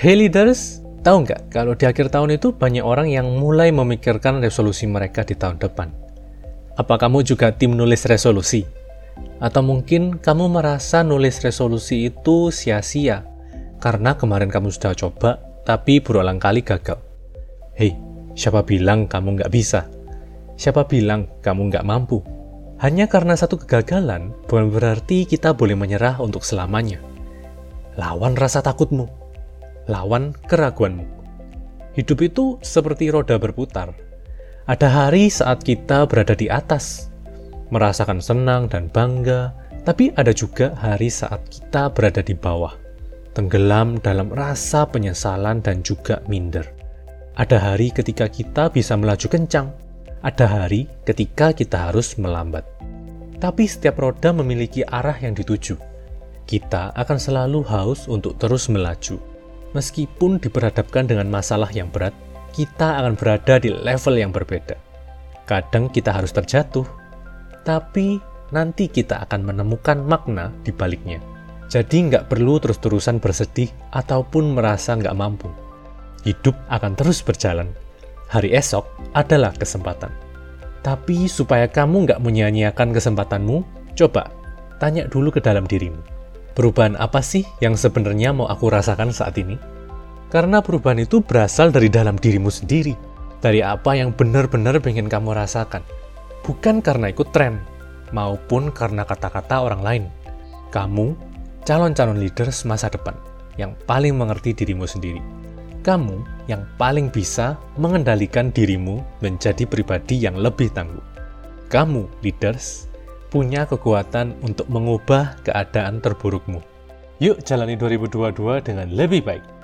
Hey leaders, tahu nggak kalau di akhir tahun itu banyak orang yang mulai memikirkan resolusi mereka di tahun depan. Apa kamu juga tim nulis resolusi? Atau mungkin kamu merasa nulis resolusi itu sia-sia karena kemarin kamu sudah coba tapi berulang kali gagal. Hei, siapa bilang kamu nggak bisa? Siapa bilang kamu nggak mampu? Hanya karena satu kegagalan, bukan berarti kita boleh menyerah untuk selamanya. Lawan rasa takutmu lawan keraguanmu. Hidup itu seperti roda berputar. Ada hari saat kita berada di atas, merasakan senang dan bangga, tapi ada juga hari saat kita berada di bawah, tenggelam dalam rasa penyesalan dan juga minder. Ada hari ketika kita bisa melaju kencang, ada hari ketika kita harus melambat. Tapi setiap roda memiliki arah yang dituju. Kita akan selalu haus untuk terus melaju meskipun diperhadapkan dengan masalah yang berat, kita akan berada di level yang berbeda. Kadang kita harus terjatuh, tapi nanti kita akan menemukan makna di baliknya. Jadi nggak perlu terus-terusan bersedih ataupun merasa nggak mampu. Hidup akan terus berjalan. Hari esok adalah kesempatan. Tapi supaya kamu nggak menyia-nyiakan kesempatanmu, coba tanya dulu ke dalam dirimu Perubahan apa sih yang sebenarnya mau aku rasakan saat ini? Karena perubahan itu berasal dari dalam dirimu sendiri, dari apa yang benar-benar ingin kamu rasakan. Bukan karena ikut tren, maupun karena kata-kata orang lain. Kamu, calon-calon leaders masa depan, yang paling mengerti dirimu sendiri. Kamu yang paling bisa mengendalikan dirimu menjadi pribadi yang lebih tangguh. Kamu, leaders, punya kekuatan untuk mengubah keadaan terburukmu. Yuk jalani 2022 dengan lebih baik.